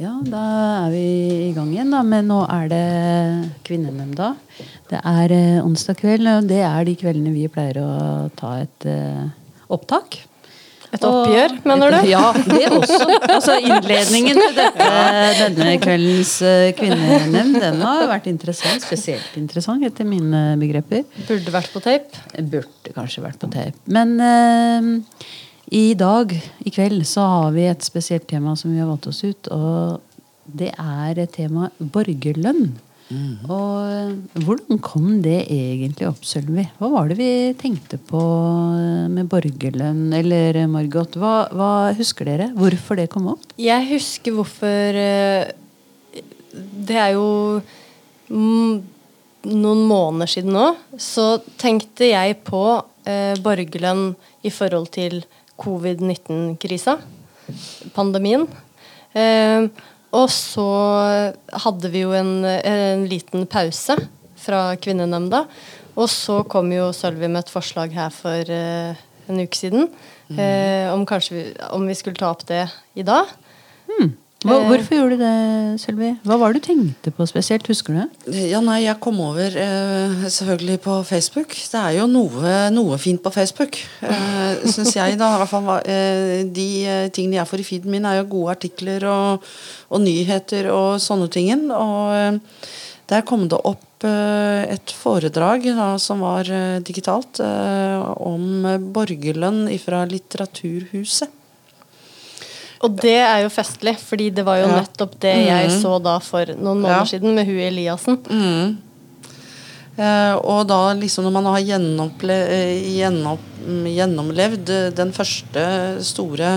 Ja, da er vi i gang igjen, da. Men nå er det Kvinnenemnda. Det er eh, onsdag kveld, og det er de kveldene vi pleier å ta et eh, opptak. Et oppgjør, mener du? Ja, det også. Altså Innledningen til dette, denne kveldens eh, kvinnenemnd den har vært interessant. Spesielt interessant, etter mine begreper. Burde vært på tape. Burde kanskje vært på tape. Men eh, i dag, i kveld, så har vi et spesielt tema som vi har valgt oss ut. Og det er tema borgerlønn. Mm. Og eh, hvordan kom det egentlig opp, Sølvi? Hva var det vi tenkte på eh, med borgerlønn? Eller eh, Margot, hva, hva husker dere? Hvorfor det kom opp? Jeg husker hvorfor Det er jo noen måneder siden nå, så tenkte jeg på eh, borgerlønn i forhold til covid-19-krisa, pandemien. Eh, og så hadde vi jo en, en, liten pause fra kvinnenemnda. Og så kom jo Sølvi med et forslag her for eh, en uke siden mm. eh, om, vi, om vi skulle ta opp det i dag. Mm. Hva, eh. hvorfor gjorde du det, Sølvi? Hva var det du tenkte på spesielt? Husker du det? Ja, nei, Jeg kom over eh, selvfølgelig på Facebook. Det er jo noe, noe fint på Facebook. Eh, Syns jeg, da. I hvert fall, eh, de eh, tingene jeg får i feeden min, er jo gode artikler og, og nyheter og sånne ting. Og eh, der kom det opp et foredrag da, som var digitalt, om borgerlønn fra Litteraturhuset. Og det er jo festlig, fordi det var jo ja. nettopp det mm. jeg så da for noen måneder ja. siden med hun Eliassen. Mm. Eh, og da liksom når man har eh, gjennom, gjennomlevd den første store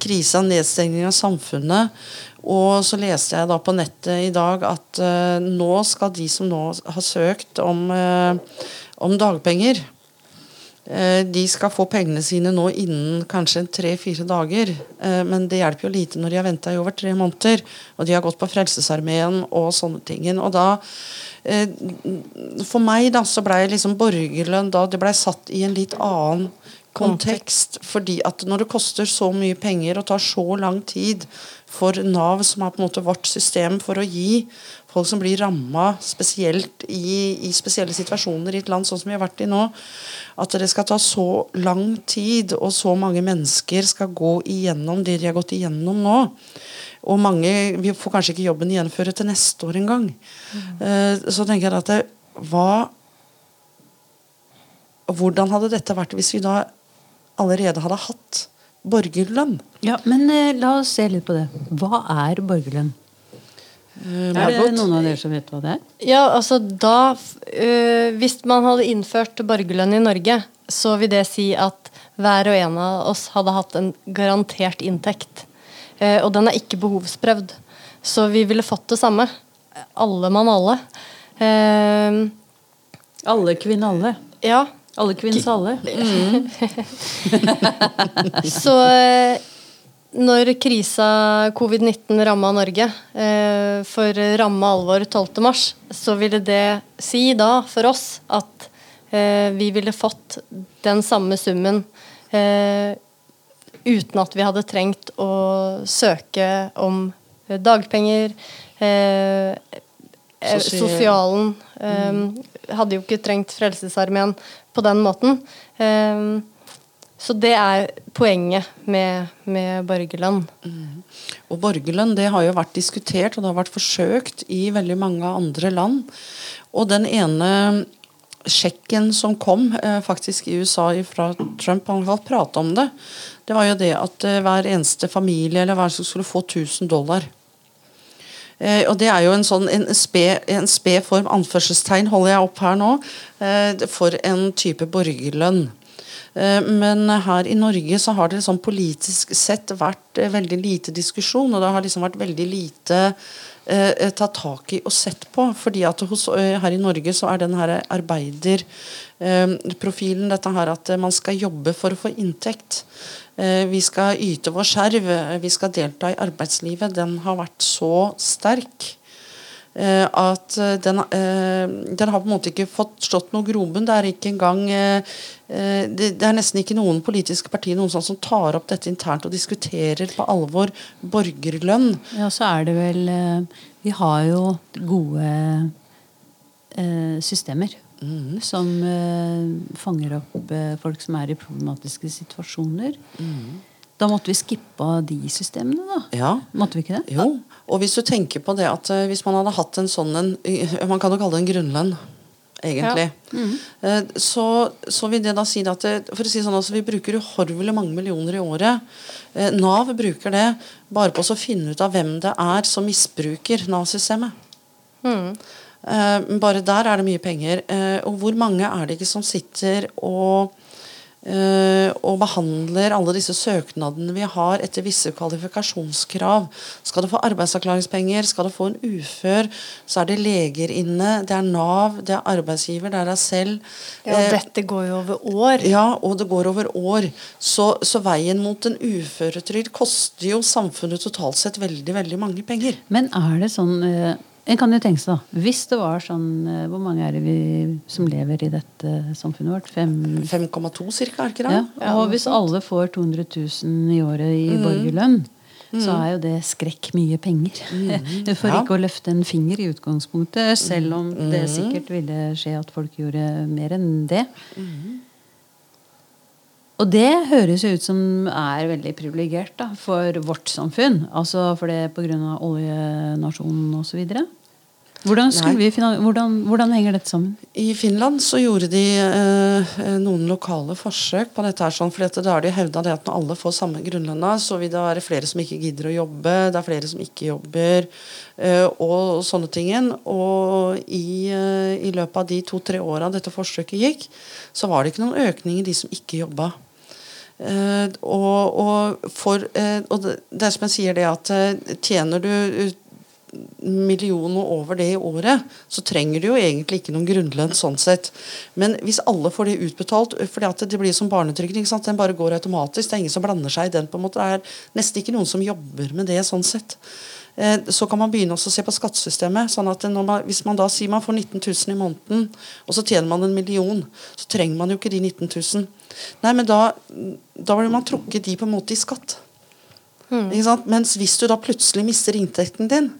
krisa, nedstengning av samfunnet, og så leste jeg da på nettet i dag at uh, nå skal de som nå har søkt om, uh, om dagpenger, Eh, de skal få pengene sine nå innen kanskje tre-fire dager. Eh, men det hjelper jo lite når de har venta i over tre måneder. Og de har gått på Frelsesarmeen og sånne ting. Og da eh, For meg da så blei liksom borgerlønn da det blei satt i en litt annen kontekst. Fordi at når det koster så mye penger og tar så lang tid for Nav, som er på en måte vårt system for å gi folk som blir ramma spesielt i, i, spesielle situasjoner i et land sånn som vi har vært i nå, at det skal ta så lang tid, og så mange mennesker skal gå igjennom det de har gått igjennom nå. Og mange vi får kanskje ikke jobben igjen før til neste år engang. Mm. Så tenker jeg at det, hva Hvordan hadde dette vært hvis vi da allerede hadde hatt borgerlønn? Ja, Men eh, la oss se litt på det. Hva er borgerlønn? Uh, er det noen av dere som vet hva det er? Ja, altså da uh, Hvis man hadde innført borgerlønn i Norge, så vil det si at hver og en av oss hadde hatt en garantert inntekt. Uh, og den er ikke behovsprøvd. Så vi ville fått det samme. Alle mann alle. alle kvinn alle. Ja. Alle kvinns alle. Mm. så når krisa covid-19 ramma Norge, eh, for ramme alvor 12.3, så ville det si da for oss at eh, vi ville fått den samme summen eh, uten at vi hadde trengt å søke om dagpenger. Eh, eh, sosialen. Hadde jo ikke trengt Frelsesarmeen på den måten. Eh, så det er poenget med, med borgerlønn. Mm. Og borgerlønn det har jo vært diskutert og det har vært forsøkt i veldig mange andre land. Og den ene sjekken som kom eh, faktisk i USA fra Trump, han har prate om det, det var jo det at eh, hver eneste familie eller hver som skulle få 1000 dollar. Eh, og Det er jo en sånn en sped, en sped form, anførselstegn holder jeg opp her nå, eh, for en type borgerlønn. Eh, men her i Norge så har det liksom politisk sett vært eh, veldig lite diskusjon, og det har liksom vært veldig lite eh, tatt tak i og sett på. fordi at hos, eh, her i Norge så er den her arbeiderprofilen dette her at man skal jobbe for å få inntekt. Eh, vi skal yte vår skjerv, vi skal delta i arbeidslivet. Den har vært så sterk. eh, at eh, den, eh, den har på en måte ikke fått slått noe grobunn. Det er ikke engang eh, eh, det, er nesten ikke noen politiske partier noen sånn som tar opp dette internt og diskuterer på alvor borgerlønn. Ja, så er det vel eh, Vi har jo gode eh, systemer. Som eh, fanger opp eh, folk som er i problematiske situasjoner. Da måtte vi skippe de systemene, da. Ja. Måtte vi ikke det? Jo, og hvis du tenker på det at eh, hvis man hadde hatt en sånn en, eh, Man kan jo kalle det en grunnlønn, egentlig. Eh, Så, så vil det da si det at det, For å si sånn, altså, vi bruker uhorvelig mange millioner i året. Eh, Nav bruker det bare på å finne ut av hvem det er som misbruker Nav-systemet. Eh, bare der er det mye penger. Eh, og hvor mange er det ikke som sitter og eh, og behandler alle disse søknadene vi har etter visse kvalifikasjonskrav. Skal du få arbeidsavklaringspenger, skal du få en ufør, så er det leger inne, det er Nav, det er arbeidsgiver, det er deg selv. Ja, og dette går jo over år. ja, og det går over år. Så, så veien mot en uføretrygd koster jo samfunnet totalt sett veldig, veldig mange penger. Men er det sånn eh, En kan jo tenke seg, da. Hvis det var sånn eh, Hvor mange er det vi som lever i dette samfunnet vårt? 5,2 cirka, er ikke det? Ja, og hvis alle får 200 000 i året i borgerlønn, så er jo det skrekk mye penger. For Ja. ikke å løfte en finger i utgangspunktet, selv om det sikkert ville skje at folk gjorde mer enn det. Og det høres jo ut som er veldig privilegert for vårt samfunn. Altså for det pga. oljenasjonen osv. Hvordan, hvordan, hvordan henger dette sammen? I Finland så gjorde de eh, noen lokale forsøk på dette. her sånn, at Da har de hevda det at når alle får samme grunnlønna, så vil det være flere som ikke gidder å jobbe. Det er flere som ikke jobber, eh, og sånne ting. Og i, eh, i løpet av de to-tre åra dette forsøket gikk, så var det ikke noen økning i de som ikke jobba. Eh, og, og, for, eh, og det, det er som jeg sier det at eh, tjener du eh, million og over det i året, så trenger du jo egentlig ikke noen grunnlønn sånn sett. Men hvis alle får det utbetalt, fordi at det blir som barnetrygd, den bare går automatisk, det er ingen som blander seg i den, på en måte. Det er nesten ikke noen som jobber med det sånn sett. Eh, Så kan man begynne også å se på skattesystemet. sånn at man, Hvis man da sier man får 19 000 i måneden, og så tjener man en million, så trenger man jo ikke de 19 000. Nei, men da, da vil man trukket de på en måte i skatt. Ikke sant? Mens hvis du da plutselig mister inntekten din,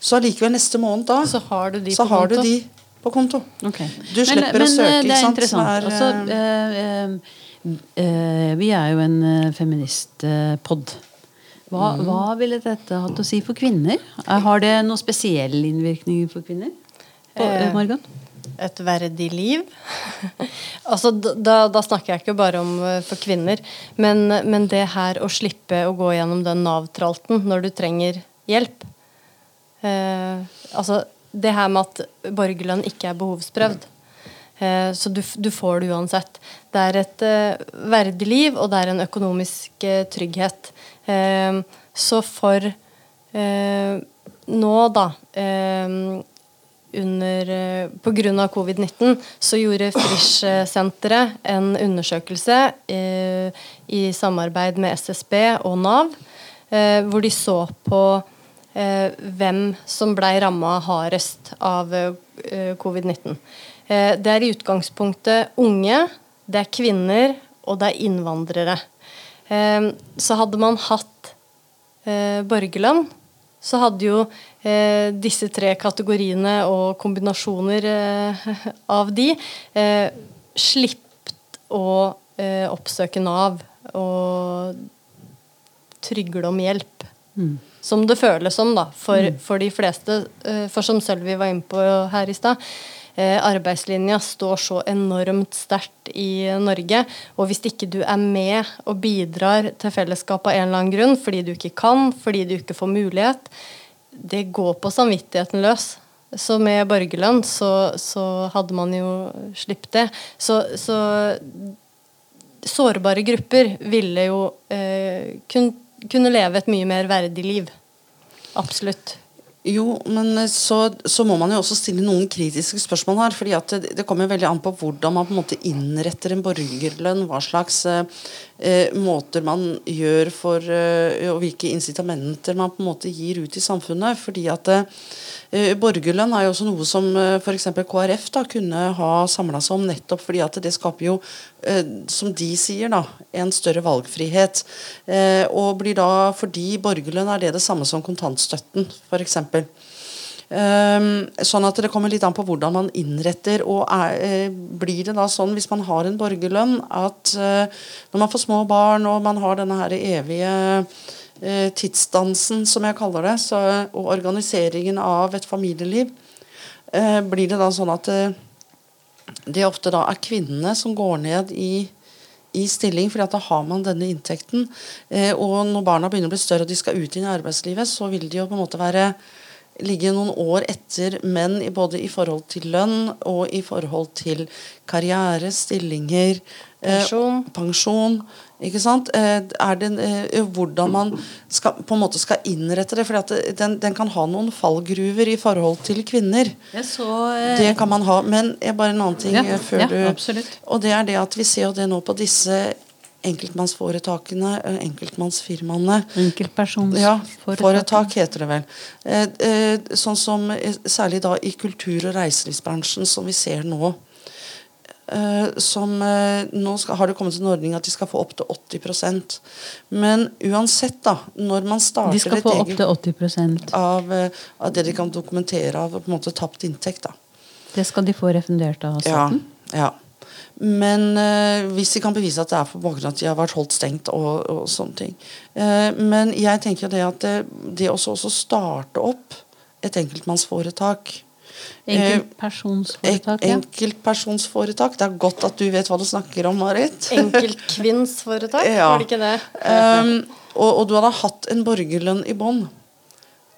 så allikevel neste måned da Så har du de på har du konto. de på konto. Okay. Du slipper å søke, eh, det er interessant. eh, eh, eh, vi er jo en eh, feministpod. Hva, Mm. hva ville dette hatt å si for kvinner? Eh, Har det noen spesiell innvirkning for kvinner? På, Morgan? Et verdig liv. altså, da, da snakker jeg ikke bare om for kvinner, men, men det her å slippe å gå gjennom den Nav-tralten når du trenger hjelp. Eh, altså, det her med at borgerlønn ikke er behovsprøvd. Eh, så du, du får det uansett. Det er et eh, verdig liv, og det er en økonomisk eh, trygghet. Eh, så for nå, da under, på grunn av covid-19 så gjorde Frisch-senteret en undersøkelse eh, i samarbeid med SSB og Nav, eh, hvor de så på hvem som blei ramma hardest av eh, covid-19. Eh, det er i utgangspunktet unge, det er kvinner, og det er innvandrere. Eh, så hadde man hatt eh, borgerlønn, så hadde jo eh, disse tre kategoriene og kombinasjoner eh, av de eh, sluppet å eh, oppsøke Nav og trygle om hjelp. Som det føles som, da, for, for de fleste. eh, for som Sølvi var inne på her i stad, eh, arbeidslinja står så enormt sterkt i Norge. Og hvis ikke du er med og bidrar til fellesskapet av en eller annen grunn, fordi du ikke kan, fordi du ikke får mulighet, det går på samvittigheten løs. Så med borgerlønn så, så hadde man jo sluppet det. Så, så sårbare grupper ville jo eh, kun, kunne leve et mye mer verdig liv. Absolutt. Jo, men så, så må man jo også stille noen kritiske spørsmål her. fordi at det, det kommer veldig an på hvordan man på en måte innretter en borgerlønn. Hva slags, eh, eh, måter man gjør for eh, Og hvilke incitamenter man på en måte gir ut i samfunnet. fordi at eh, Borgerlønn er jo også noe som eh, f.eks. KrF da kunne ha samla seg om, nettopp fordi at det skaper jo, eh, som de sier, da, en større valgfrihet. Eh, og blir da, fordi borgerlønn er det det samme som kontantstøtten, f.eks. Um, sånn at det kommer litt an på hvordan man innretter. og er, eh, Blir det da sånn hvis man har en borgerlønn at eh, når man får små barn og man har denne her evige eh, tidsdansen, som jeg kaller det, så, og organiseringen av et familieliv, eh, blir det da sånn at eh, det ofte da er kvinnene som går ned i i stilling, at da har man denne inntekten. Eh, og når barna begynner å bli større og de skal ut inn i arbeidslivet, så vil de jo på en måte være ligge noen år etter menn både i forhold til lønn og i forhold til karriere, stillinger, eh, Pensjon. pensjon ikke sant? Eh, er det eh, hvordan man skal, på en måte skal innrette det? For den, den kan ha noen fallgruver i forhold til kvinner. Jeg så eh, Det kan man ha. Men jeg bare en annen ting Ja, eh, før ja, du absolutt. Og det er det at vi ser jo det nå på disse enkeltmannsforetakene, enkeltmannsfirmaene. Enkeltpersonsforetak. Ja, heter det vel. Eh, eh, sånn som særlig da i kultur- og reiselivsbransjen, som vi ser nå. Eh, som eh, Nå skal, har det kommet en ordning at de skal få opptil 80% Men uansett, da, når man starter De skal få opptil 80 av, eh, av det de kan dokumentere av på en måte tapt inntekt. da. Det skal de få refundert av Ja, staten? ja. Men eh, hvis de kan bevise at det er på bakgrunn av at de har vært holdt stengt og, og sånne ting. Eh, men jeg tenker det at det, det også, også starte opp et enkeltmannsforetak Enkeltpersonsforetak, ja. Enkeltpersonsforetak. Det er godt at du vet hva du snakker om, Marit. Enkeltkvinnsforetak, Ja. var det ikke det? Um, og, og du hadde hatt en borgerlønn i bånn.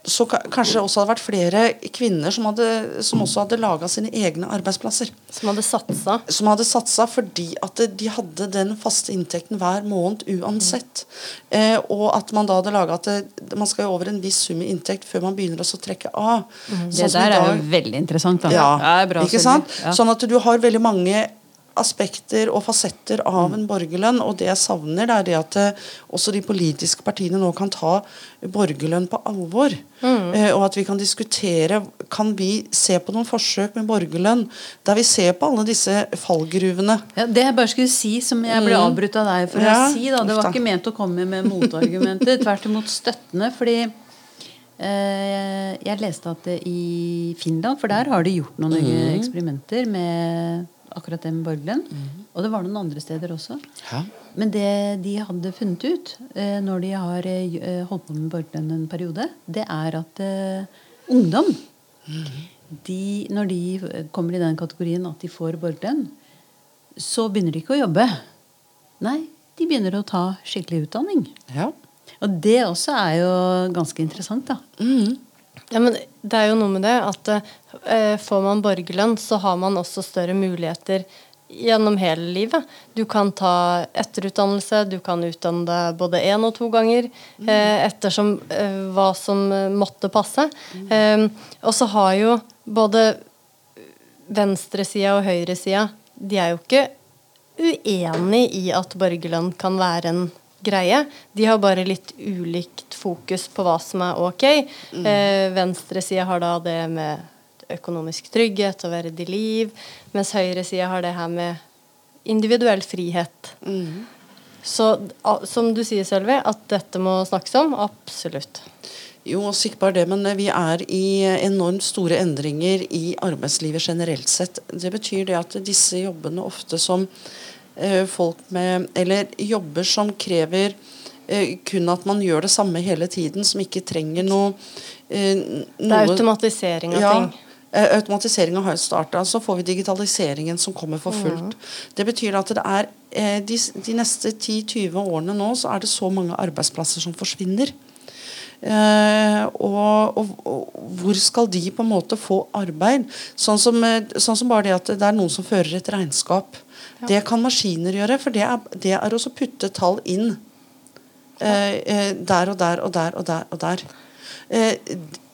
Så ka kanskje også hadde vært flere kvinner som, hadde, som også hadde laga sine egne arbeidsplasser. Som hadde satsa. Som hadde satsa fordi at de hadde den faste inntekten hver måned uansett. Eh, og at man da hadde laga at det, man skal jo over en viss sum i inntekt før man begynner å trekke av. Sånn Det der dag, er jo veldig interessant. Da. ja, er bra, ikke sant? Ja. Sånn at du har veldig mange aspekter og fasetter av en borgerlønn. Og det jeg savner, det er det at eh, også de politiske partiene nå kan ta borgerlønn på alvor. Mm. og at vi kan diskutere Kan vi se på noen forsøk med borgerlønn der vi ser på alle disse fallgruvene? Ja, det jeg bare skulle si, som jeg ble avbrutt av deg for Mm. Ja, å si, da, det var ikke ment å komme med motargumenter. Tvert imot støttende. fordi eh, jeg leste at det i Finland, for der har de gjort noen Mm. eksperimenter med akkurat det med borgerlønn. Og det var noen andre steder også. Ja. Men det de hadde funnet ut eh, når de har eh, holdt på med borgerlønn en periode, det er at eh, ungdom de, Når de kommer i den kategorien at de får borgerlønn, så begynner de ikke å jobbe. Nei, de begynner å ta skikkelig utdanning. Ja. Og det også er jo ganske interessant, da. Mhm. Ja, men det er jo noe med det at eh, får man borgerlønn, så har man også større muligheter gjennom hele livet. Du kan ta etterutdannelse, du kan utdanne deg både én og to ganger eh, ettersom eh, hva som måtte passe. Eh, og så har jo både venstresida og høyresida De er jo ikke uenig i at borgerlønn kan være en greie. De har bare litt ulikt fokus på hva som er ok. Eh, Venstresida har da det med økonomisk trygghet og verdig liv, mens høyresida har det her med individuell frihet. Så a- som du sier, Sølvi, at dette må snakkes om, absolutt. Jo, sikkert ikke bare det, men vi er i enormt store endringer i arbeidslivet generelt sett. Det betyr det at disse jobbene ofte som eh, folk med Eller jobber som krever eh, kun at man gjør det samme hele tiden, som ikke trenger noe noe Det er automatisering av ja, ting. eh, Automatiseringa har jo starta. Så får vi digitaliseringen som kommer for fullt. Det betyr at det er eh, de, de neste 10-20 årene nå så er det så mange arbeidsplasser som forsvinner. Eh, og, og, og hvor skal de på en måte få arbeid? Sånn som, eh, sånn som bare det at det er noen som fører et regnskap. Det kan maskiner gjøre, for det er, det er også putte tall inn. Eh, eh, der og der og der og der og der. Eh,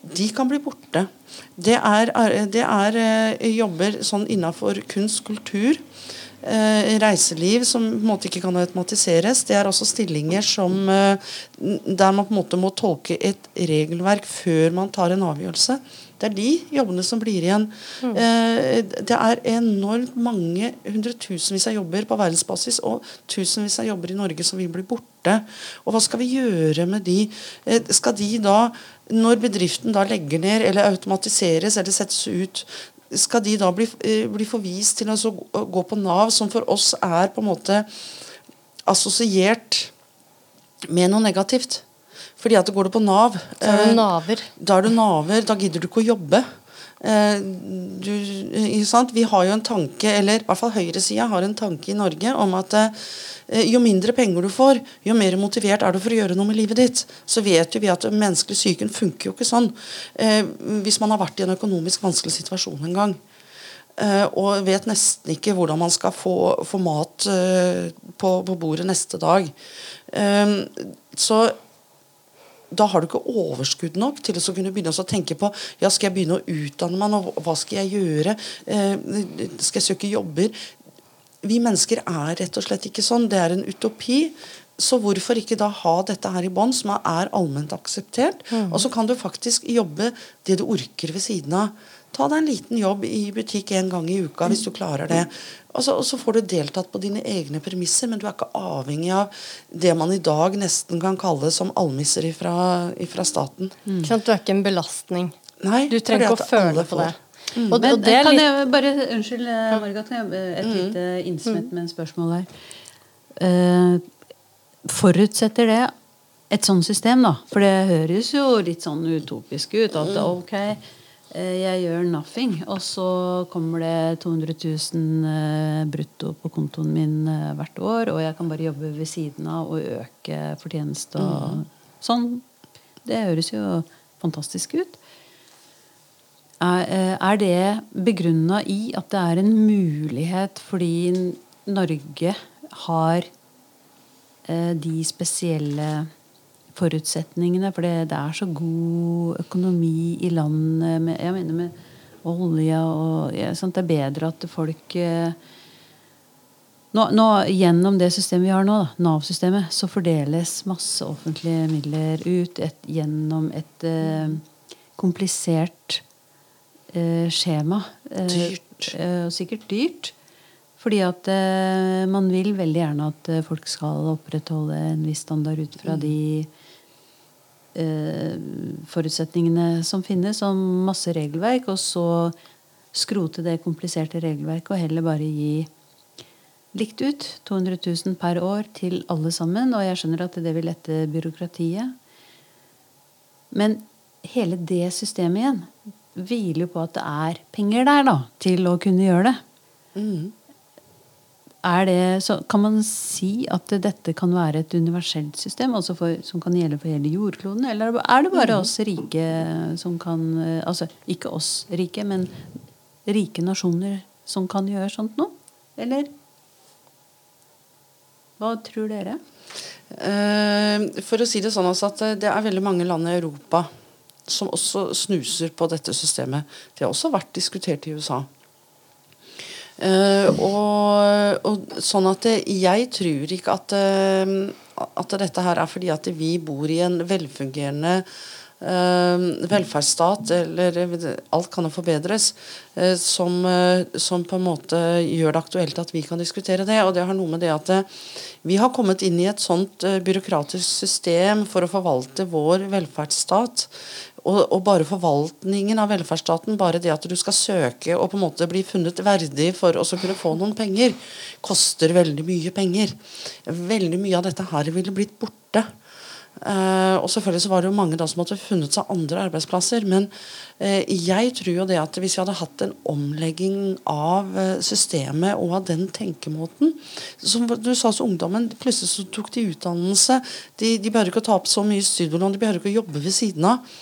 de kan bli borte. Det er, det er jobber sånn innafor kunst, kultur, reiseliv som på en måte ikke kan automatiseres. Det er også stillinger som eh, der man på en måte må tolke et regelverk før man tar en avgjørelse. Det er de jobbene som blir igjen. Mm. Eh, det er enormt mange hundretusenvis av jobber på verdensbasis og tusenvis av jobber i Norge som vil bli borte. Og hva skal vi gjøre med de? Eh, skal de da, når bedriften da legger ned eller automatiseres eller settes ut, skal de da bli, eh, bli forvist til å gå på Nav, som for oss er på en måte assosiert med noe negativt? Fordi at går du på Nav Da er du eh, naver. Da er du naver. Da gidder du ikke å jobbe. Eh, du, Vi har jo en tanke, eller i hvert fall høyresida har en tanke i Norge om at jo mindre penger du får, jo mer motivert er du for å gjøre noe med livet ditt. Så vet jo vi at menneskelig psyken funker jo ikke sånn hvis man har vært i en økonomisk vanskelig situasjon en gang. og vet nesten ikke hvordan man skal få, få mat på, på, bordet neste dag. så da har du ikke overskudd nok til å kunne begynne å tenke på ja, skal jeg begynne å utdanne meg nå, hva skal jeg gjøre, eh, skal jeg søke jobber? Vi mennesker er rett og slett ikke sånn. Det er en utopi. Så hvorfor ikke da ha dette her i bånn, som er allment akseptert? Mm. Og så kan du faktisk jobbe det du orker ved siden av. Ta deg en liten jobb i butikk en gang i uka hvis du klarer det. Altså, og så får du deltatt på dine egne premisser, men du er ikke avhengig av det man i dag nesten kan kalle som almisser fra staten. Mm. Du er ikke en belastning. Nei, du trenger ikke å føle på det. Mm. Og, men, og det kan litt... jeg bare, Unnskyld, eh, Marga, kan jeg et mm. lite innsmett mm. med en spørsmål her. Uh, forutsetter det et sånt system, da? For det høres jo litt sånn utopisk ut. At mm. ok, Eh, jeg gjør nothing, og så kommer det 200 000 eh, brutto på kontoen min eh, hvert år, og jeg kan bare jobbe ved siden av og øke fortjeneste og mm. sånn. Det høres jo fantastisk ut. Er det begrunna i at det er en mulighet fordi Norge har de spesielle forutsetningene. For det, er så god økonomi i landet. Med, jeg mener med olje og sånt, Det er bedre at folk eh, nå, nå, Gjennom det systemet vi har nå, Nav-systemet, så fordeles masse offentlige midler ut et, gjennom et eh, komplisert eh, skjema. Eh, dyrt. Eh, sikkert dyrt. Fordi at eh, man vil veldig gjerne at folk skal opprettholde en viss standard ut fra mm. de eh, forutsetningene som finnes, om masse regelverk, og så skrote det kompliserte regelverket og heller bare gi likt ut. 200 000 per år til alle sammen. Og jeg skjønner at det vil lette byråkratiet. Men hele det systemet igjen hviler jo på at det er penger der da, til å kunne gjøre det. Mm er det, så kan man si at dette kan være et universelt system altså for, som kan gjelde for hele jordkloden? Eller er det bare mm. oss rike som kan Altså ikke oss rike, men rike nasjoner som kan gjøre sånt noe? Eller hva tror dere? Uh, for å si det sånn altså at det er veldig mange land i Europa som også snuser på dette systemet. Det har også vært diskutert i USA. Uh, og, og, sånn at jeg tror ikke at, uh, at dette her er fordi at vi bor i en velfungerende uh, velferdsstat, eller alt kan jo forbedres, som, som, på en måte gjør det aktuelt at vi kan diskutere det. Og det har noe med det at vi har kommet inn i et sånt byråkratisk system for å forvalte vår velferdsstat og, og, bare forvaltningen av velferdsstaten, bare det at du skal søke og på en måte bli funnet verdig for å kunne få noen penger, koster veldig mye penger. Veldig mye av dette her ville blitt borte. Uh, og selvfølgelig så var det jo mange da som hadde funnet seg andre arbeidsplasser. Men uh, jeg tror jo det at hvis vi hadde hatt en omlegging av uh, systemet og av den tenkemåten Som du sa så ungdommen, plutselig så tok de utdannelse. De, de behøver ikke å ta opp så mye studielån, de behøver ikke å jobbe ved siden av.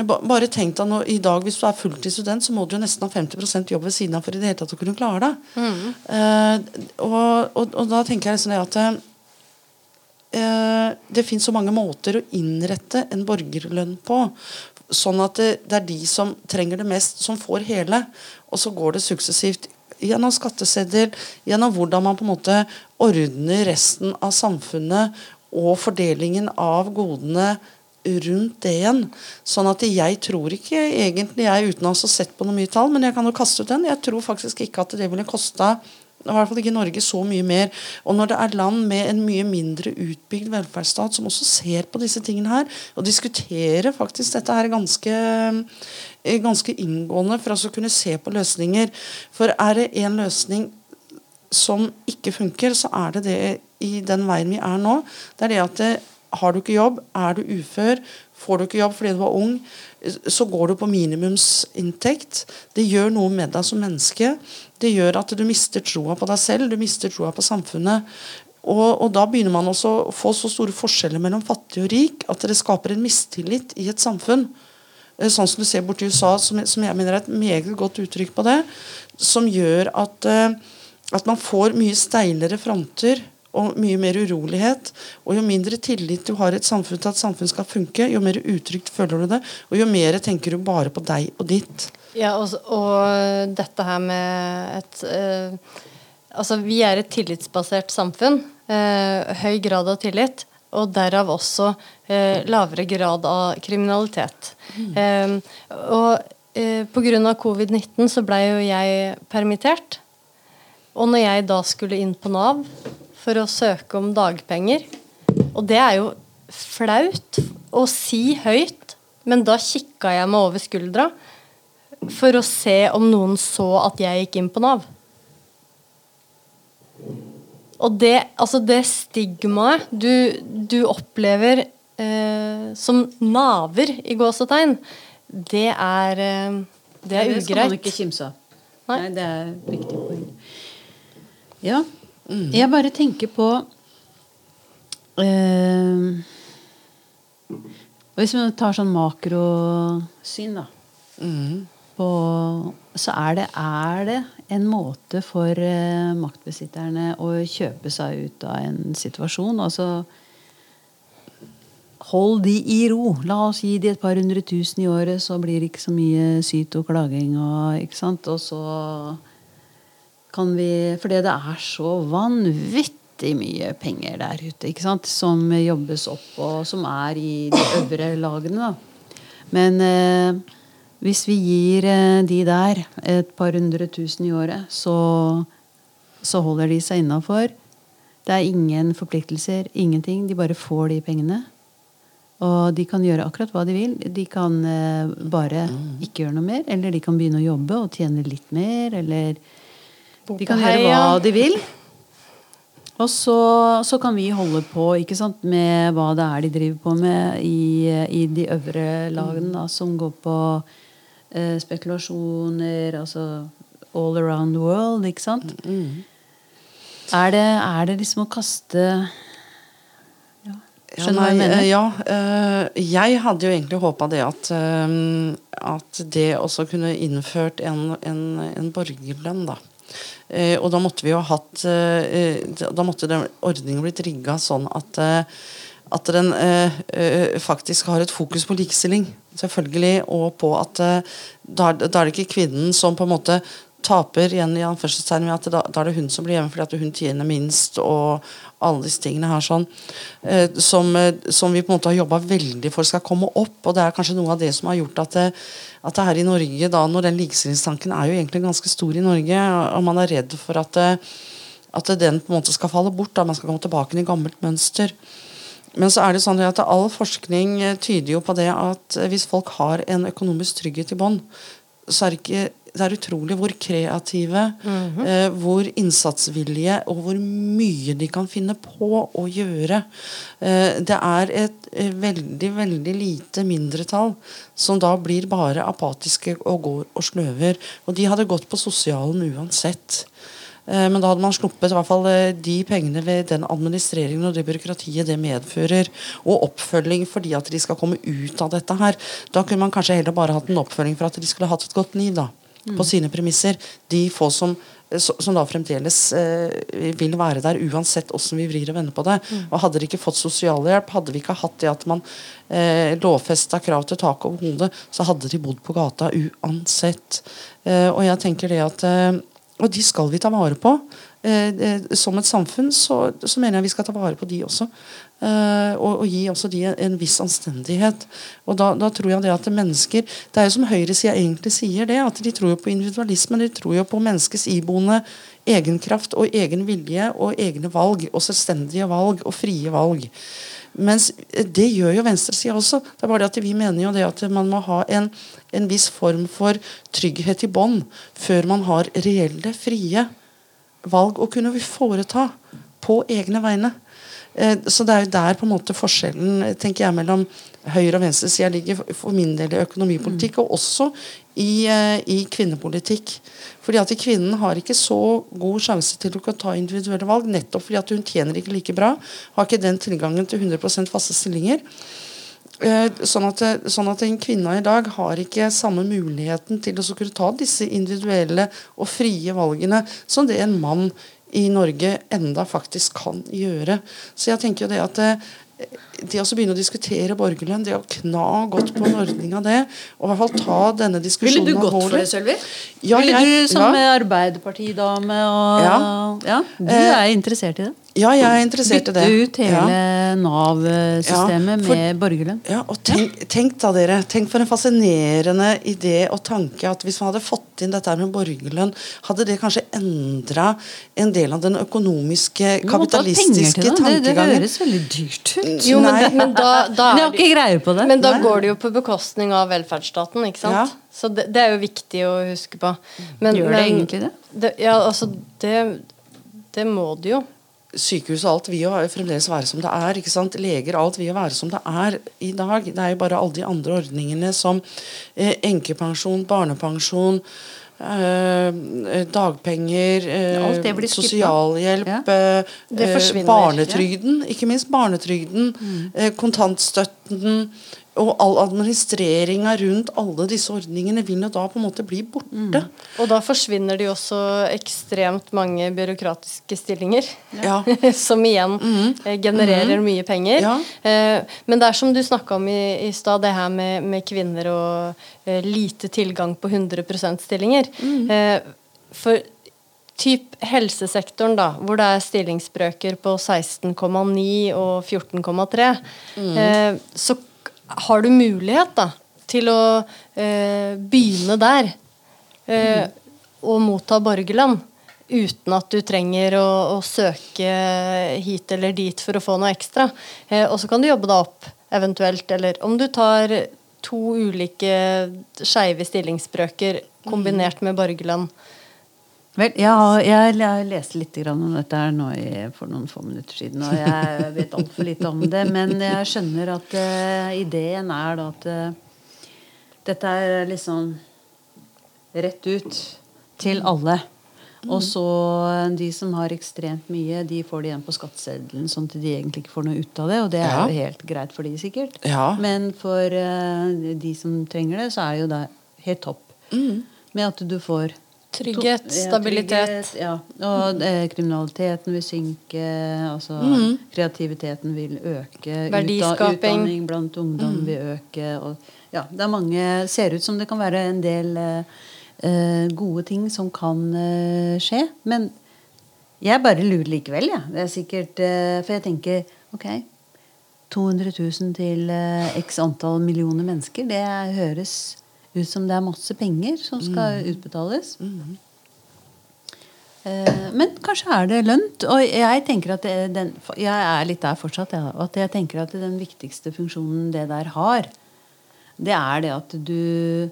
Bare tenk deg nå, i dag Hvis du er fulltidsstudent, så må du jo nesten ha 50 jobb ved siden av for i det hele tatt å kunne klare det. Mm. Uh, og, og, og, da tenker jeg liksom det at uh, det fins så mange måter å innrette en borgerlønn på. Sånn at det, det, er de som trenger det mest, som får hele. Og så går det suksessivt gjennom skatteseddel, gjennom hvordan man på en måte ordner resten av samfunnet og fordelingen av godene rundt det igjen. Sånn at jeg tror ikke egentlig, jeg uten å ha sett på noe mye tall, men jeg kan jo kaste ut den, jeg tror faktisk ikke at det ville kosta i hvert fall ikke Norge så mye mer. Og når det er land med en mye mindre utbygd velferdsstat som også ser på disse tingene her, og diskuterer faktisk dette her ganske, eh, ganske inngående for å kunne se på løsninger. For er det en løsning som ikke funker, så er det det i den veien vi er nå. Det er det at det, har du ikke jobb, er du ufør, får du ikke jobb fordi du var ung, så går du på minimumsinntekt. Det gjør noe med deg som menneske. Det gjør at du mister troa på deg selv, du mister troa på samfunnet. Og, og, da begynner man også å få så store forskjeller mellom fattig og rik at det skaper en mistillit i et samfunn. Eh, sånn som du ser borti USA, som, som, jeg mener er et meget godt uttrykk på det. Som gjør at, eh, at man får mye steilere fronter og mye mer urolighet. Og jo mindre tillit du har i et samfunn til at samfunn skal funke, jo mer utrygt føler du det, og jo mer tenker du bare på deg og ditt. Ja, og, og dette her med et eh, Altså, vi er et tillitsbasert samfunn. Eh, høy grad av tillit. Og derav også eh, lavere grad av kriminalitet. Mm. og eh, pga. covid-19 så blei jo jeg permittert. Og når jeg da skulle inn på Nav for å søke om dagpenger. Og det er jo flaut å si høyt, men da kikka jeg meg over skuldra for å se om noen så at jeg gikk inn på Nav. Og det, altså det stigmaet du, du, opplever eh, som naver, i gåsetegn, det er, eh, det er ugreit. Det skal man ikke kimse av. Nei. Nei, det er viktig poeng. Ja, Mm. Jeg bare tenker på eh, Hvis vi tar sånn makrosyn, da. Mm. På, så er det, er det en måte for eh, maktbesitterne å kjøpe seg ut av en situasjon. Altså Hold de i ro. La oss gi de et par hundre tusen i året, så blir det ikke så mye syt og klaging. Og, ikke sant? og så kan vi Fordi det er så vanvittig mye penger der ute ikke sant? som jobbes opp, og som er i de øvre lagene. Da. Men eh, hvis vi gir eh, de der et par hundre tusen i året, så, så holder de seg innafor. Det er ingen forpliktelser, ingenting. De bare får de pengene. Og de kan gjøre akkurat hva de vil. De kan eh, bare ikke gjøre noe mer. Eller de kan begynne å jobbe og tjene litt mer. Eller de kan gjøre hva de vil. Og så, så, kan vi holde på sant, med hva det er de driver på med i, i de øvre lagene, da, som går på eh, spekulasjoner, altså all around the world, ikke sant? Mm. Er, det, er, det, liksom å kaste ja. Skjønner du hva jeg mener? Ja. Øh, jeg hadde jo egentlig håpa det at, øh, at det også kunne innført en, en, en borgerlønn, da. Eh, og da måtte vi jo ha hatt eh, Da måtte den ordningen blitt rigga sånn at, eh, at den faktisk har et fokus på likestilling, selvfølgelig, og på at da er det ikke kvinnen som på en måte taper igjen i anførselstegn med at da, da, er det hun som blir hjemme fordi hun tjener minst, og alle disse tingene her sånn, eh, som, som, vi på en måte har jobba veldig for skal komme opp. Og det er kanskje noe av det som har gjort at det, at det her i Norge, da, når den likestillingstanken er jo egentlig ganske stor i Norge, og man er redd for at, at den på en måte skal falle bort, da man skal komme tilbake i gammelt mønster. Men så er det sånn at all forskning tyder jo på det at hvis folk har en økonomisk trygghet i bånn, så er det ikke det er utrolig hvor kreative, mm -hmm. eh, hvor innsatsvillige og hvor mye de kan finne på å gjøre. Eh, det er et eh, veldig, veldig lite mindretall som da blir bare apatiske og går og sløver. Og de hadde gått på sosialen uansett. Eh, men da hadde man sluppet i hvert fall eh, de pengene ved den administreringen og det byråkratiet det medfører, og oppfølging fordi at de skal komme ut av dette her. Da kunne man kanskje heller bare hatt en oppfølging for at de skulle hatt et godt liv. da mm. på sine premisser. De få som, som da fremdeles eh, vil være der, uansett åssen vi vrir og vender på det. Mm. Og Hadde de ikke fått sosialhjelp, hadde vi ikke hatt det at man eh, lovfesta krav til tak over hodet, så hadde de bodd på gata uansett. Eh, og jeg tenker det at eh, Og de skal vi ta vare på. Eh, eh, som et samfunn så, så, mener jeg vi skal ta vare på de også. Eh, og, og, gi også de en, en viss anstendighet. Og da, da, tror jeg det at mennesker Det er jo som høyresida egentlig sier det, at de tror jo på individualisme. De tror jo på menneskets iboende egenkraft og egen vilje og egne valg. Og selvstendige valg og frie valg. Mens det gjør jo venstresida også. Det er bare det at Vi mener jo det at man må ha en, en viss form for trygghet i bånd før man har reelle, frie valg å kunne foreta på egne vegne. Eh, så det er jo der på en måte forskjellen tenker jeg, mellom høyre- og venstresida ligger for min del i økonomipolitikk, og også i, eh, i, kvinnepolitikk. Fordi at Kvinnen har ikke så god sjanse til å ta individuelle valg, nettopp fordi at hun tjener ikke like bra. Har ikke den tilgangen til 100% faste stillinger. Eh, sånn at, sånn at, en kvinne i dag har ikke samme muligheten til å kunne ta disse individuelle og frie valgene som det en mann i Norge enda faktisk kan gjøre. Så jeg tenker jo det at eh, det å begynne å diskutere borgerlønn, det å kna godt på en ordning av det, og i hvert fall ta denne diskusjonen Ville du gått for det, Sølvi? Ja, Ville jeg, du som ja. arbeiderpartidame og ja. ja. Du eh, er interessert i det? Ja, jeg er interessert i det. Bytte ut hele ja. Nav-systemet med borgerlønn. Ja, og tenk, tenk, da dere, tenk for en fascinerende idé og tanke at hvis man hadde fått inn dette med borgerlønn, hadde det kanskje endra en del av den økonomiske, kapitalistiske tankegangen? Det, det, høres veldig dyrt ut. Jo, men, men da, da jeg har ikke greie på det. Men da Nei. går det jo på bekostning av velferdsstaten, ikke sant? Ja. Så det, det, er jo viktig å huske på. Men, Gjør det men, egentlig det? det? Ja, altså det, det må det jo sykehus og alt vil jo fremdeles være som det er. ikke sant? Leger alt vil jo være som det er i dag. Det er jo bare alle de andre ordningene som eh, enkepensjon, barnepensjon, eh, dagpenger, eh, sosialhjelp, ja. Eh, eh, barnetrygden, ikke minst barnetrygden, mm. Eh, kontantstøtten og all administreringa rundt alle disse ordningene vil jo da på en måte bli borte. Mm. Og da forsvinner det jo også ekstremt mange byråkratiske stillinger. Ja. som igjen mm. genererer mm. mye penger. Ja. Eh, men det er som du snakka om i, i stad, det her med, med kvinner og eh, lite tilgang på 100 %-stillinger. Mm. Eh, for typ helsesektoren, da, hvor det er stillingsbrøker på 16,9 og 14,3, mm. eh, så har du mulighet da, til å eh, begynne der eh, og motta borgerlønn uten at du trenger å, å, søke hit eller dit for å få noe ekstra. Eh, og så kan du jobbe deg opp eventuelt, eller om du tar to ulike skeive stillingsbrøker kombinert med borgerlønn. Vel, jeg, jeg, jeg leste litt om dette her nå i, for noen få minutter siden. Og jeg vet altfor lite om det. Men jeg skjønner at uh, ideen er da at uh, dette er liksom rett ut til alle. Og så eh, de som har ekstremt mye, de får det igjen på skatteseddelen, sånn at de egentlig ikke får noe ut av det. Og det er ja. jo helt greit for de sikkert. Ja. Men for uh, de som trenger det, så er det jo det helt topp. Mm. Med at du får Trygghet, stabilitet. Ja, trygghet, ja. Og eh, kriminaliteten vil synke. Altså, mm. Kreativiteten vil øke. Verdiskaping. Utdanning blant ungdom mm. vil øke. Og, ja, det er mange Ser ut som det kan være en del eh, gode ting som kan eh, skje. Men jeg bare lurer likevel, jeg. Ja. Det er sikkert eh, For jeg tenker ok 200 000 til eh, x antall millioner mennesker, det høres ut som det er masse penger som skal mm. utbetales. Mm. Eh, men kanskje er det lønt. Og jeg tenker at det, den, jeg er litt der fortsatt. Ja, at jeg tenker at den viktigste funksjonen det der har, det er det at du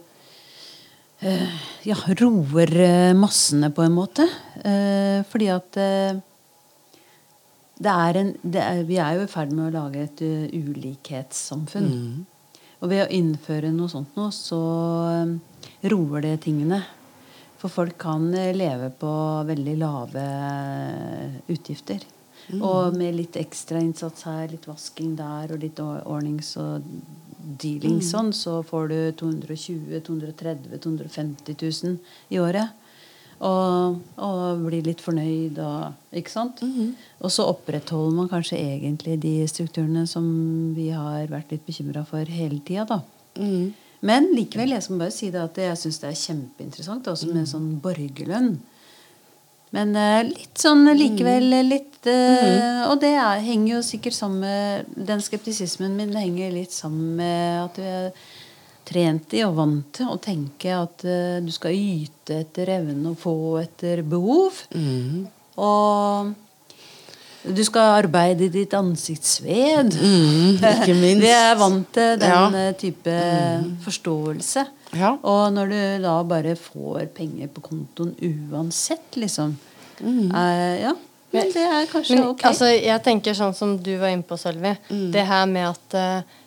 eh, ja, roer eh, massene på en måte. Eh, fordi at eh, det er en, er, vi er jo i ferd med å lage et uh, ulikhetssamfunn. Mm. Og ved å innføre noe sånt nå, så um, roer det tingene. For folk kan eh, leve på veldig lave eh, utgifter. Mm. Og med litt ekstrainnsats her, litt vasking der og litt ordnings og dealing mm. sånn, så får du 220 230 250 000 i året. Og, og blir litt fornøyd og Ikke sant? Mm -hmm. Og så opprettholder man kanskje egentlig de strukturene som vi har vært litt bekymra for hele tida, da. Mm. Men likevel, jeg skal bare si det at jeg syns det er kjempeinteressant også med mm. sånn borgerlønn. Men eh, litt sånn likevel litt eh, Og det er, henger jo sikkert sammen med Den skeptisismen min henger litt sammen med at vi er trent i og vant til å tenke at uh, du skal yte etter evne og få etter behov. Og du skal arbeide i ditt ansiktsved. ikke minst. Vi er vant til den Ja. type type forståelse. Ja. Og når du da bare får penger på kontoen uansett, liksom uh, Ja, men det er kanskje Men ok. altså, jeg tenker sånn som du var inne på, Sølvi. Det her med at eh,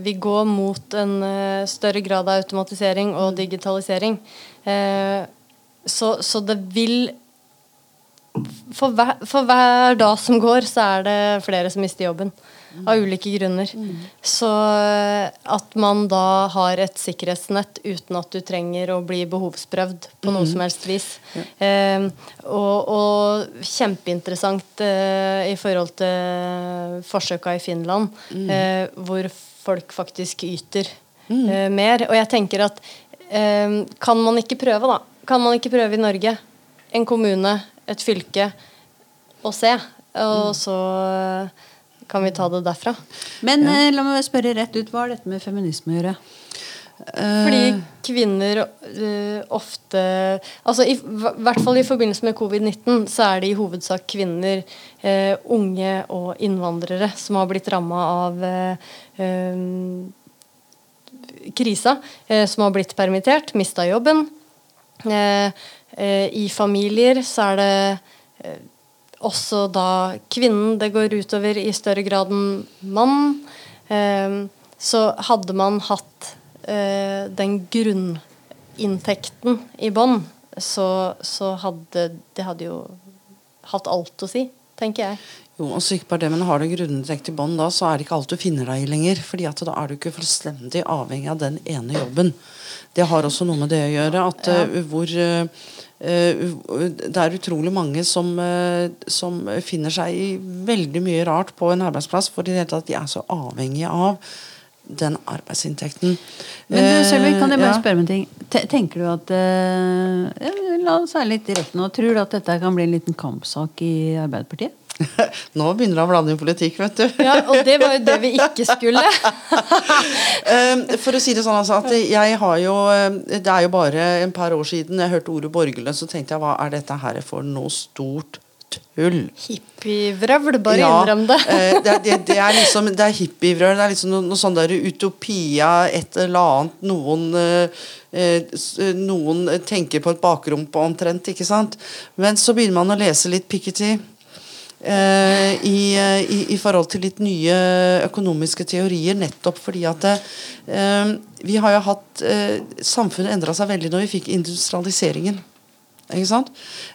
vi går mot en eh, større grad av automatisering og digitalisering. Eh, så, så det vil for hver, for hver dag som går, så er det flere som mister jobben. Av ulike grunner. Så eh, at man da har et sikkerhetsnett uten at du trenger å bli behovsprøvd på noe som helst vis. Eh, og, og kjempeinteressant eh, i forhold til forsøka i Finland, eh, hvor folk faktisk yter eh, mer. Og jeg tenker at eh, kan man ikke prøve, da? Kan man ikke prøve i Norge? En kommune, et fylke, og se. Og så kan vi ta det derfra. Men eh, la meg spørre rett ut, hva har dette med feminisme å gjøre? Fordi kvinner øh, ofte altså i hvert fall i forbindelse med covid-19 så er det i hovedsak kvinner, unge og innvandrere som har blitt ramma av krisa. som har blitt permittert, mista jobben. Eh, eh, I familier så er det eh, også da kvinnen det går utover i større grad enn mannen. Eh, så hadde man hatt eh, den grunninntekten i bånn, så, så hadde det hadde jo hatt alt å si, tenker jeg. Jo, og så ikke bare det, men Har du grunninntekt i bånn, da, så er det ikke alt du finner deg i lenger. fordi at da er du ikke fullstendig avhengig av den ene jobben. Det har også noe med det å gjøre. at eh, hvor eh, eh, Det er utrolig mange som, eh, som finner seg i veldig mye rart på en arbeidsplass, for i det hele tatt de er så avhengige av den arbeidsinntekten. Men du, Sølvi, kan jeg bare Eh, ja. spørre om en ting? Tenker du at eh, ja, La oss være litt direkte nå. Tror du at dette kan bli en liten kampsak i Arbeiderpartiet? Nå begynner det å blande inn politikk, vet du. Ja, Og det var jo det vi ikke skulle. For å si det sånn altså, at jeg har jo Det er jo bare en par år siden jeg hørte ordet borgerlønn, så tenkte jeg hva er dette her for noe stort tull? Hippievrøvl, bare Ja, innrøm det. eh, det, det, det er liksom Det er hippievrøvl. Det er liksom noe, noe sånn der utopia, et eller annet. Noen eh, eh, Noen tenker på et bakrom på omtrent, ikke sant. Men så begynner man å lese litt Piketty. Eh, i, eh, i, I forhold til litt nye økonomiske teorier, nettopp fordi at eh, vi har jo hatt eh, Samfunnet endra seg veldig når vi fikk industrialiseringen. Ikke sant?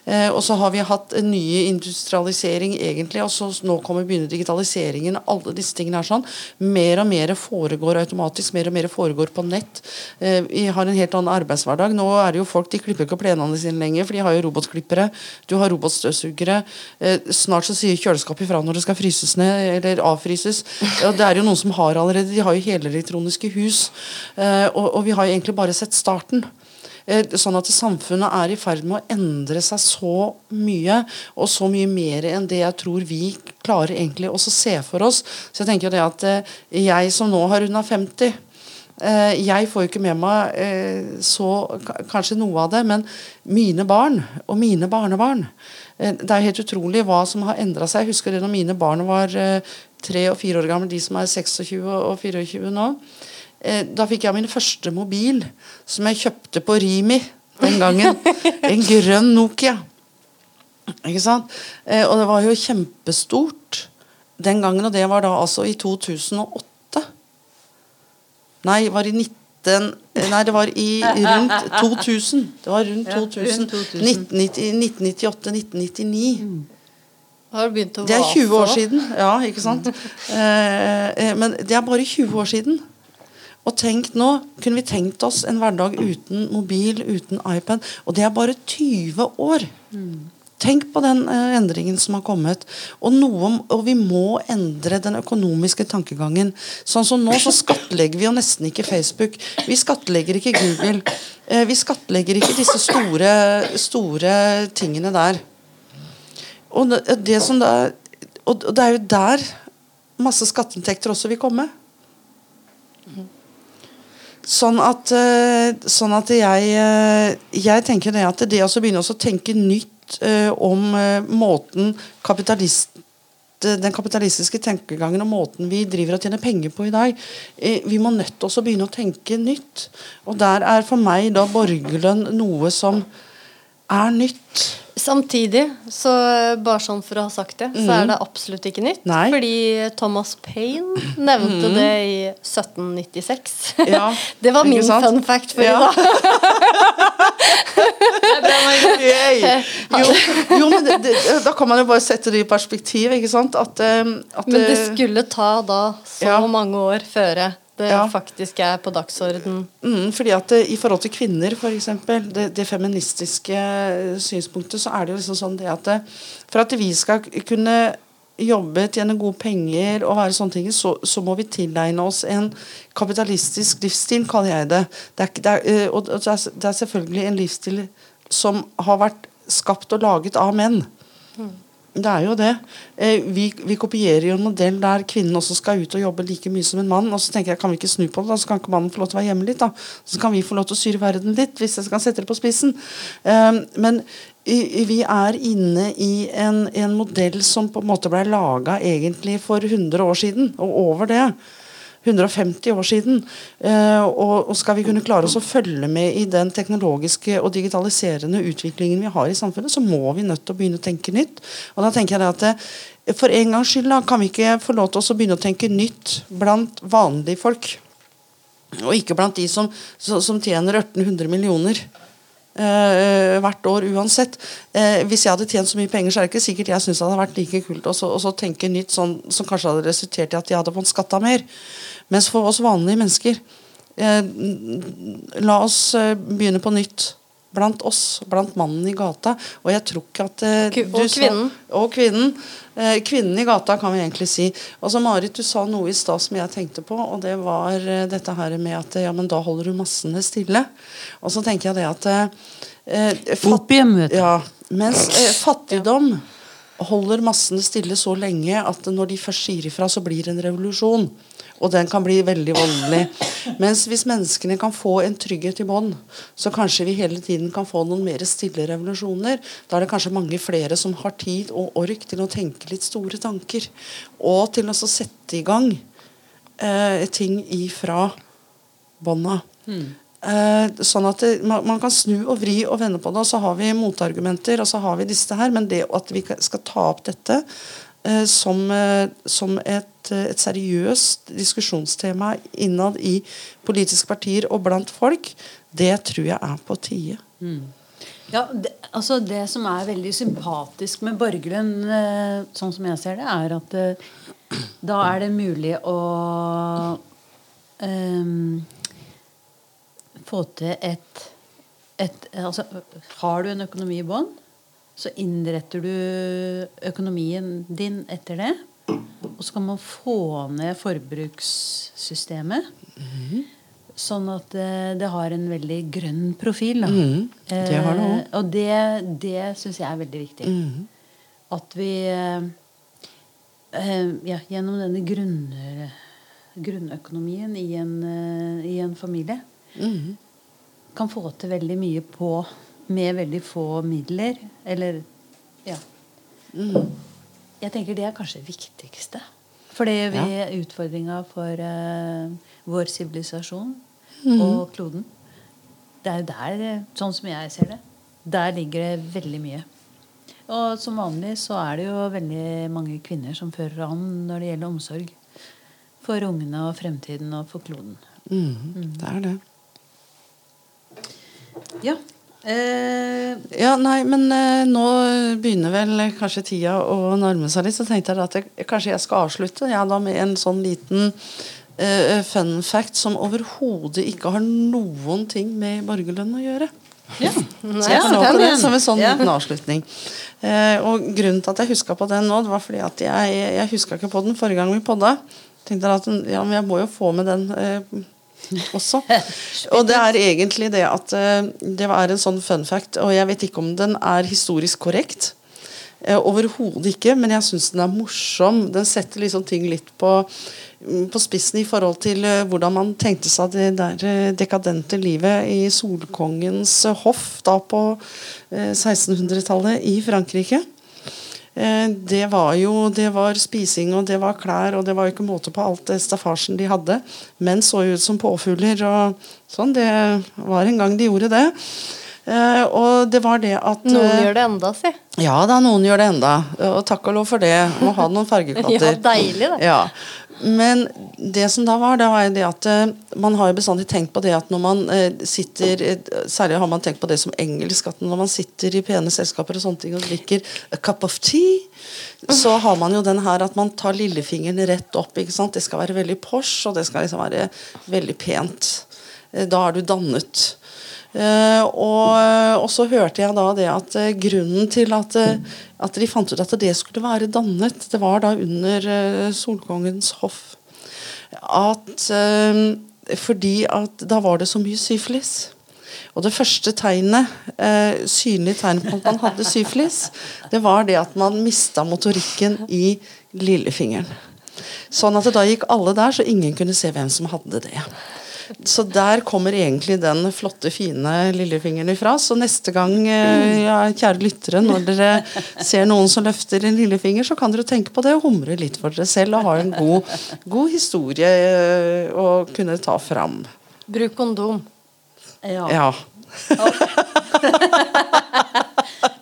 Eh, og så har vi hatt en ny industrialisering, egentlig, og så nå kommer begynner digitaliseringen. Alle disse tingene er sånn. Mer og mer foregår automatisk, mer og mer foregår på nett. Eh, vi har en helt annen arbeidshverdag. Nå er det jo folk, De klipper ikke plenene sine lenger, for de har jo robotklippere. Du har robotstøvsugere. Eh, snart så sier kjøleskapet ifra når det skal fryses ned, eller avfryses. Og det er jo noen som har allerede. De har jo helelektroniske hus. Eh, og, og vi har jo egentlig bare sett starten. Eh, Sånn at samfunnet er i ferd med å endre seg så mye, og så mye mer enn det jeg tror vi klarer egentlig også se for oss. Så jeg tenker jo det at eh, jeg som nå har runda 50 eh, jeg får jo ikke med meg så kanskje noe av det, men mine barn og mine barnebarn Det er helt utrolig hva som har endra seg. Jeg husker det når mine barn var tre og fire år gamle, de som er 26 og 24 nå. Eh, Da fikk jeg min første mobil, som jeg kjøpte på Rimi den gangen. En grønn Nokia. Ikke sant? Eh, Og det var jo kjempestort den gangen, og det var da altså i 2008. Nei, var i 19... Nei, det var i rundt 2000. Det var rundt 2000. 1998-1999. Har du begynt å Det er 20 år siden. Ja, ikke sant? Eh, eh, men det er bare 20 år siden. Og tenk nå, kunne vi tenkt oss en hverdag uten mobil, uten iPad. Og det er bare 20 år. Tenk på den eh, endringen som har kommet. Og, noe, og vi må endre den økonomiske tankegangen. Sånn som nå så skattlegger vi jo nesten ikke Facebook. Vi skattlegger ikke Google. Eh, vi skattlegger ikke disse store, store tingene der. Og det, det som da Og det er jo der masse skatteinntekter også vil komme. Sånn at, eh, sånn at jeg, eh, jeg tenker det at det å begynne å tenke nytt eh, om måten kapitalist den kapitalistiske tenkegangen og måten vi driver og tjener penger på i dag. Vi må nødt til å begynne å tenke nytt. Og der er for meg da borgerlønn noe som er nytt. Samtidig, så bare sånn for å ha sagt det, mm. så er det absolutt ikke nytt. Nei. Fordi Thomas Paine nevnte mm. det i 1796. Ja, det var min fun fact for ja. i dag. jo, jo, men det, det, da kan man jo bare sette det i perspektiv, ikke sant? At, eh, at, men det skulle ta da så ja. mange år føre det ja. faktisk er på dagsorden. Mm, fordi at det, I forhold til kvinner, f.eks., det, det feministiske synspunktet, så er det jo liksom sånn det at det, for at vi skal kunne jobbe, tjene gode penger og være sånne ting, så, så, må vi tilegne oss en kapitalistisk livsstil, kaller jeg det. Det er, det er, og det er, det er, selvfølgelig en livsstil som har vært skapt og laget av menn. Mm. Det er jo det. Eh, vi, vi, kopierer jo en modell der kvinnen også skal ut og jobbe like mye som en mann. Og så tenker jeg, kan vi ikke snu på det? da, Så kan ikke mannen få lov til å være hjemme litt. da. Så kan vi få lov til å styre verden litt, hvis jeg kan sette det på spissen. Eh, men vi er inne i en, en modell som på en måte ble laga egentlig for 100 år siden, og over det. 150 år siden. Eh, og skal vi kunne klare oss å følge med i den teknologiske og digitaliserende utviklingen vi har i samfunnet, så må vi nødt til å begynne å tenke nytt. Og da tenker jeg at eh, For en gangs skyld da, kan vi ikke få lov til å begynne å tenke nytt blant vanlige folk. Og ikke blant de som, som tjener 1800 millioner. Uh, hvert år uansett. Uh, hvis jeg hadde tjent så mye penger, så er det ikke sikkert jeg syns det hadde vært like kult å tenke nytt sånn, som kanskje hadde resultert i at jeg hadde fått skatta mer. Mens for oss vanlige mennesker eh, La oss eh, begynne på nytt. Blant oss, blant mannen i gata. Og jeg tror ikke at eh, Og kvinnen. Sa, og kvinnen. Eh, kvinnen i gata, kan vi egentlig si. Altså Marit, du sa noe i stad som jeg tenkte på, og det var eh, dette her med at ja, men da holder du massene stille. Og så tenker jeg det at eh, du. Ja, mens fattigdom holder massene stille så lenge at når de først sier ifra, så blir det en revolusjon. Og den kan bli veldig voldelig. Mens hvis menneskene kan få en trygghet i bånd, så kanskje vi hele tiden kan få noen mer stille revolusjoner. Da er det kanskje mange flere som har tid og ork til å tenke litt store tanker. Og til å sette i gang eh, ting ifra bånda. Mm. Eh, sånn at det, man, man, kan snu og vri og vende på det, og så har vi motargumenter, og så har vi disse her. Men det at vi skal ta opp dette eh, som, eh, som et et, seriøst diskusjonstema innad i politiske partier og blant folk, det tror jeg er på tide. Mm. Ja, det, altså det som er veldig sympatisk med borgerlønn, eh, sånn som jeg ser det, er at eh, da er det mulig å um, få til et, et altså, Har du en økonomi i bånn, så innretter du økonomien din etter det. Og så kan man få ned forbrukssystemet. Mm. Sånn at det, eh, det, har en veldig grønn profil. Mm. Det har det òg. Eh, og det, det syns jeg er veldig viktig. Mm. At vi eh, ja, gjennom denne grunner, grunnøkonomien i en, eh, i en familie mm. kan få til veldig mye på med veldig få midler. Eller ja. Mm. Jeg tenker det er kanskje det viktigste. For det gjør vi ja. utfordringa for uh, vår sivilisasjon mm. og kloden. Det er jo der, sånn som jeg ser det, der ligger det veldig mye. Og som vanlig så er det jo veldig mange kvinner som fører an når det gjelder omsorg. For ungene og fremtiden og for kloden. Mm, mm. Det er det. Ja. Eh, ja, nei, men eh, nå begynner vel kanskje tida å nærme seg litt. Så tenkte jeg at jeg, kanskje jeg skal avslutte ja, da med en sånn liten eh, fun fact som overhodet ikke har noen ting med borgerlønn å gjøre. Ja, så jeg ja, det som en sånn ja. liten avslutning. Eh, og grunnen til at jeg huska på den nå, det var fordi at jeg, jeg huska ikke på den forrige gang vi podda. Tenkte at ja, men jeg må jo få med den eh, også. Og det er egentlig det at uh, det er en sånn fun fact, og jeg vet ikke om den er historisk korrekt. Eh, Overhodet ikke, men jeg syns den er morsom. Den setter liksom ting litt på, mm, på spissen i forhold til eh, hvordan man tenkte seg det der eh, dekadente livet i solkongens eh, hoff da på eh, 1600-tallet i Frankrike. Eh, Det var jo det var spising og det var klær og det var jo ikke måte på alt det staffasjen de hadde. Menn så jo ut som påfugler og sånn. Det var en gang de gjorde det. Eh, Og det var det at Noen eh, gjør det enda, si. Ja da, noen gjør det enda. Og takk og lov for det. Må ha noen fargeklatter. Ja, deilig, det. Ja. Men det som da var, det var jo det at eh, man har jo bestandig tenkt på det at når man eh, sitter eh, Særlig har man tenkt på det som engelsk, at når man sitter i pene selskaper og sånne ting og drikker a cup of tea, så har man jo den her at man tar lillefingeren rett opp. ikke sant? Det skal være veldig posh, og det skal liksom være veldig pent. Da er du dannet. Eh, og, og så hørte jeg da det at eh, grunnen til at, eh, at de fant ut at det skulle være dannet, det var da under Solkongens hoff. At Fordi at da var det så mye syfilis. Og det første tegnet, eh, synlige tegnet på at man hadde syfilis, det var det at man mista motorikken i lillefingeren. Sånn at det da gikk alle der, så ingen kunne se hvem som hadde det. Så der kommer egentlig den flotte, fine lillefingeren ifra. Så neste gang, eh, ja, kjære lyttere, når dere ser noen som løfter en lillefinger, så kan dere tenke på det og humre litt for dere selv og ha en god, god historie eh, å kunne ta fram. Bruk kondom. Ja. Ja.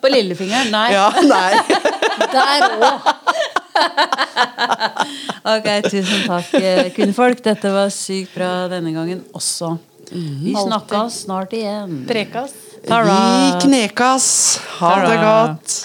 På lillefingeren? Nei. ja nei. Der òg. Ok, tusen takk, eh, kvinnfolk. Dette var sykt bra denne gangen også. Vi snakkes snart igjen. Prekas. Vi knekas. Ha det godt.